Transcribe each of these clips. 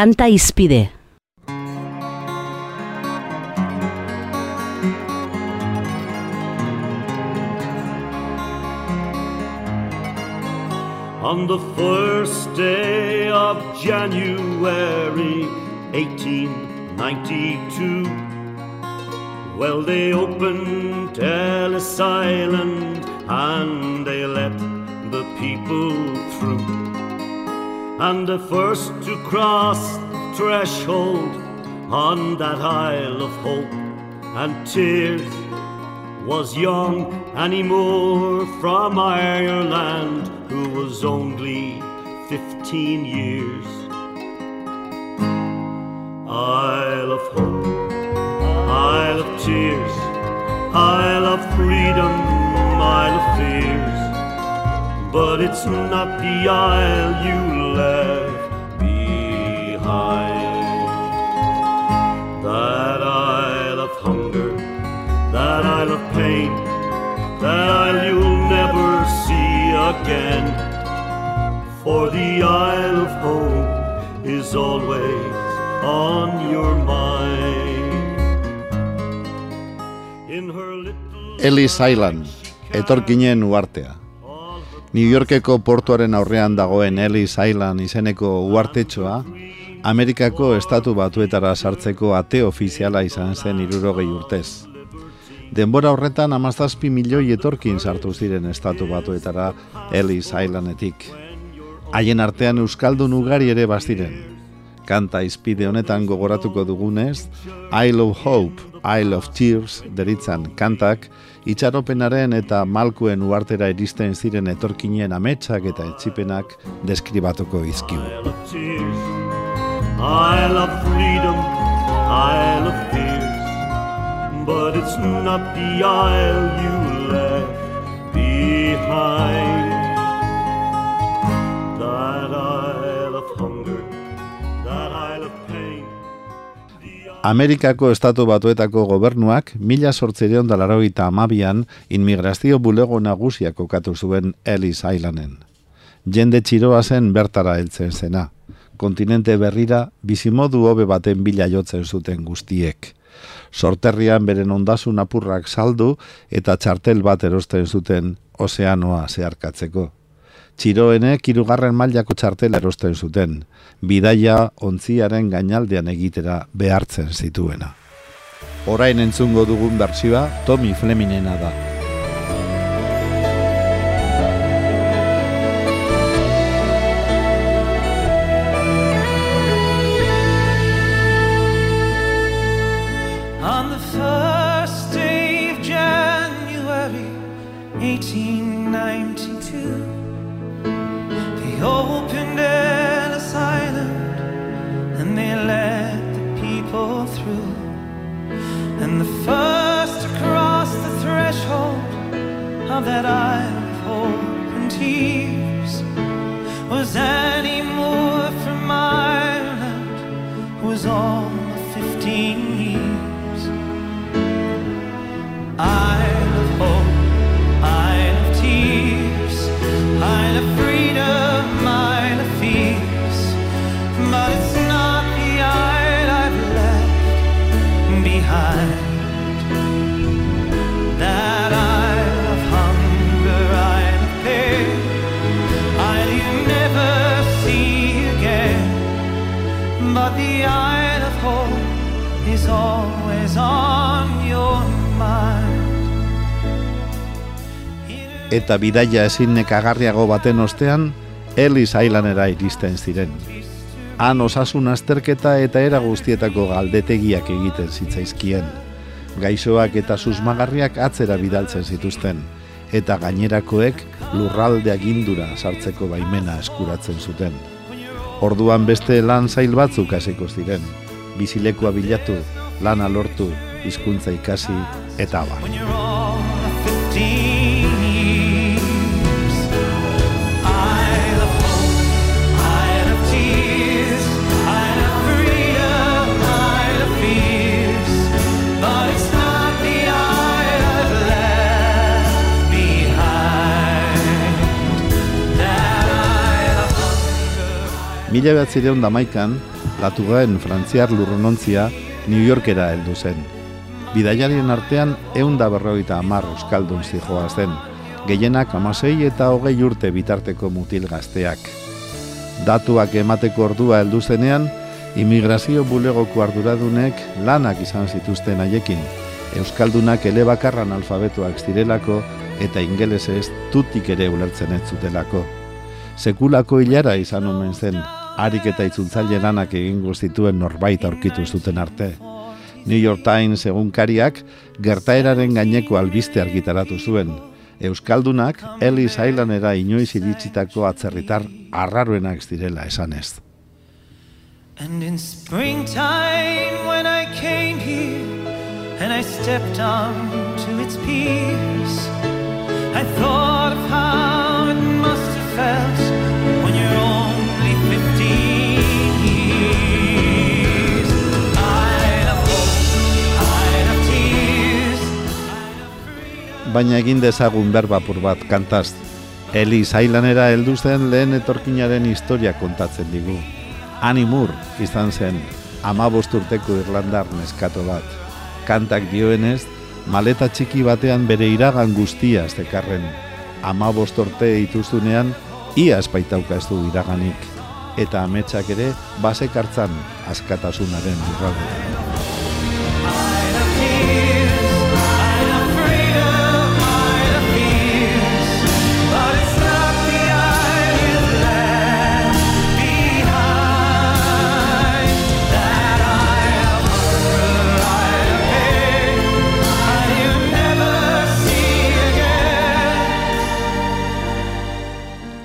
Kanta hizpide. On the first day of January 1892 Well, they opened Ellis Island and they let the people through And the first to cross the threshold on that Isle of Hope and Tears was young Annie Moore from Ireland who was only 15 years. Isle of hope, Isle of tears, Isle But it's not the Isle you left behind. That Isle of hunger, that Isle of pain, that Isle you'll never see again. For the Isle of Hope is always on your mind. In her little Ellis Island, etorkinen uartea. New Yorkeko portuaren aurrean dagoen Ellis Island izeneko uartetxoa, Amerikako estatu batuetara sartzeko ate ofiziala izan zen irurogei urtez. Denbora horretan amazazpi milioi etorkin sartu ziren estatu batuetara Ellis Islandetik. Haien artean Euskaldun ugari ere baziren. Kanta izpide honetan gogoratuko dugunez, Isle of Hope, Isle of Tears deritzan kantak, itxaropenaren eta malkuen uartera iristen ziren etorkinen ametsak eta etxipenak deskribatuko tears, Isle of freedom, Isle of fears. But it's not the Isle you left behind. Amerikako estatu batuetako gobernuak mila sortzireon dalaroita amabian inmigrazio bulego nagusia kokatu zuen Ellis Islanden. Jende txiroa zen bertara heltzen zena. Kontinente berrira bizimodu hobe baten bila jotzen zuten guztiek. Sorterrian beren ondasun apurrak saldu eta txartel bat erosten zuten ozeanoa zeharkatzeko. Txiroenek hirugarren mailako txartela erosten zuten, bidaia ontziaren gainaldean egitera behartzen zituena. Orain entzungo dugun bertsioa Tommy Fleminena da. On the first day of January 1892, they opened Ellis Island and they let the people through. And the first to cross the threshold of that Isle of Hope and Tears was Annie Moore from Ireland, who was all of 15 years. But the Isle of hope is always on your mind. Eta bidaia ezin nekagarriago baten ostean, Ellis Islandera iristen ziren. Han osasun azterketa eta era guztietako galdetegiak egiten zitzaizkien. Gaixoak eta susmagarriak atzera bidaltzen zituzten, eta gainerakoek lurralde agindura sartzeko baimena eskuratzen zuten. Orduan beste lan zail batzuk hasiko ziren. Bizilekua bilatu, lana lortu, hizkuntza ikasi eta abar. Mila behatzireun damaikan, latugaren frantziar lurronontzia New Yorkera heldu zen. Bidaiarien artean eun da berroita amar euskaldun zijoa zen, gehienak amasei eta hogei urte bitarteko mutil gazteak. Datuak emateko ordua heldu zenean, imigrazio bulegoko arduradunek lanak izan zituzten haiekin, euskaldunak elebakarran alfabetoak zirelako eta ingelesez tutik ere ulertzen ez zutelako. Sekulako hilara izan omen zen, harik eta itzultzaile lanak egingo zituen norbait aurkitu zuten arte. New York Times egunkariak gertaeraren gaineko albiste argitaratu zuen. Euskaldunak Ellis Islandera inoiz iritsitako atzerritar arraroenak zirela esanez. And in springtime, when I came here and I stepped onto its piers, I thought of how Baina egin dezagun berbapur bat kantaz. Ellis Islandera heldu zen lehen etorkinaren historia kontatzen digu. Annie Moore izan zen, amabost urteko Irlandar neskato bat. Kantak dioenez, maleta txiki batean bere iragan guztia zekarren. Amabost urte ituztunean, ia espaitauka ez du iraganik. Eta ametsak ere, basekartzan askatasunaren lurraldean.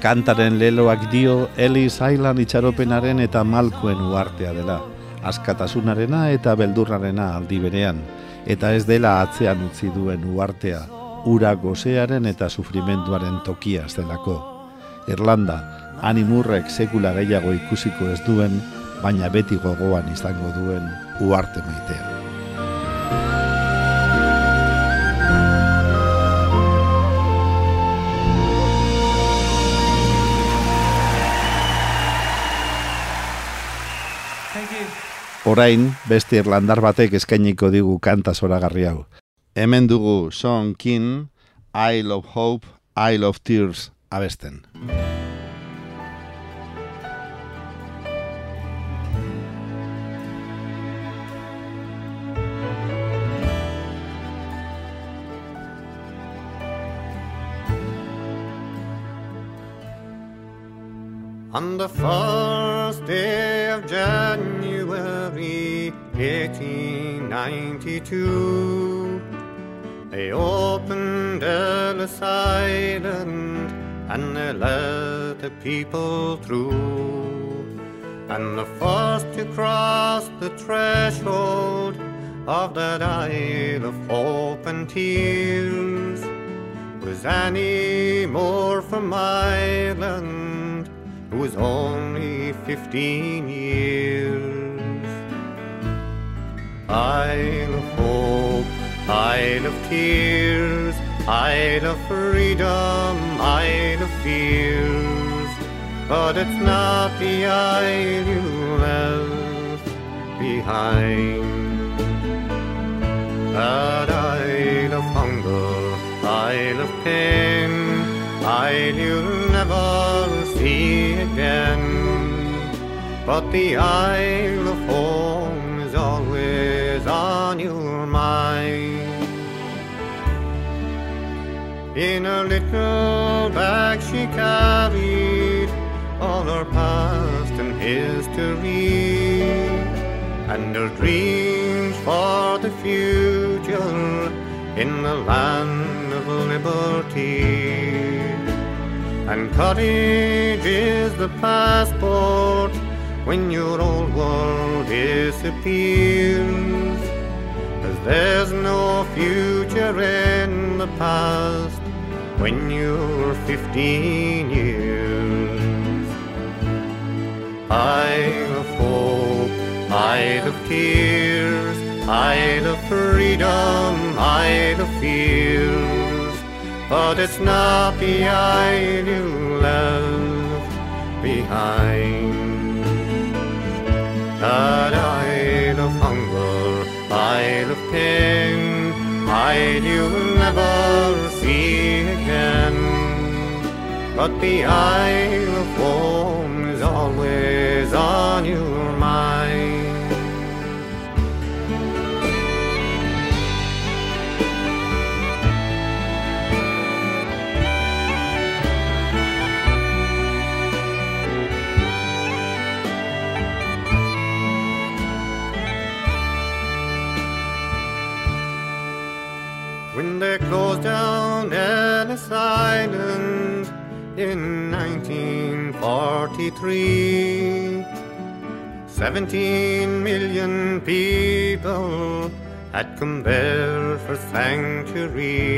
Kantaren leloak dio Ellis Island itxaropenaren eta malkoen uartea dela, askatasunarena eta beldurrarena aldi berean, eta ez dela atzean utzi duen uartea, ura gozearen eta sufrimenduaren tokia delako. Irlanda, animurrek sekula gehiago ikusiko ez duen, baina beti gogoan izango duen uarte maitea. Orain, beste irlandar batek eskainiko digu kanta zoragarri hau. Hemen dugu Sean King, Isle of Hope, Isle of Tears abesten. On the first day of January 1892, they opened Ellis Island and they let the people through. And the first to cross the threshold of that Isle of Hope and Tears was Annie Moore from Ireland, was only fifteen years. Isle of hope, Isle of tears, Isle of freedom, Isle of fears. But it's not the Isle you left behind. That Isle of hunger, Isle of pain, Isle you'll never again. But the Isle of home is always on your mind. In a little bag she carried all her past and history and her dreams for the future in the land of liberty. And courage is the passport when your old world disappears. There's no future in the past when you're 15 years. Isle of hope, Isle of tears, Isle of freedom, Isle of fears. But it's not the Isle you left behind. That Isle of hunger, Isle of pain, Isle you'll never see again. But the Isle of home is always on your mind. 1943, 17 million people had come there for sanctuary.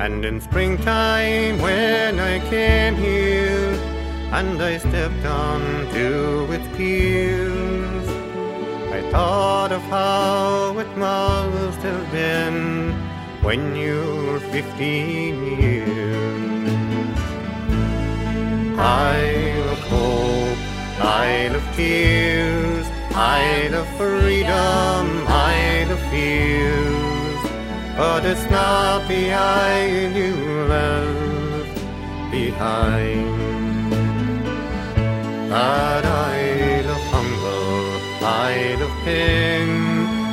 And in springtime when I came here and I stepped on onto its piers, I thought of how it must have been when you were 15 years. Hope, Isle of tears, Isle of freedom, Isle of fears. But it's not the Isle you left behind. That Isle of hunger, Isle of pain,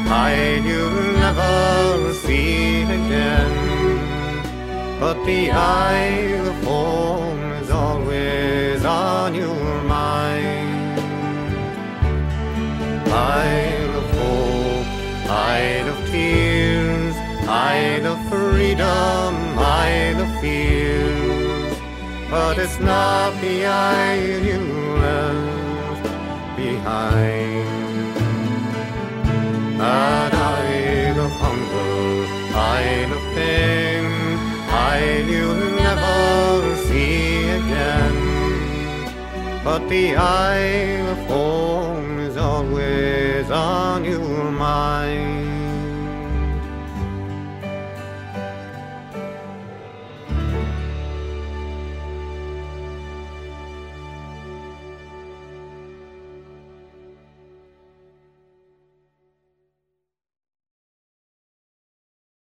Isle you'll never see again. But the Isle of home is always on your Isle of hope, Isle of tears, Isle of freedom, Isle of fears. But it's not the Isle you left behind. That Isle of hunger, Isle of pain, Isle you'll never see again. But the Isle of home is always on your mind.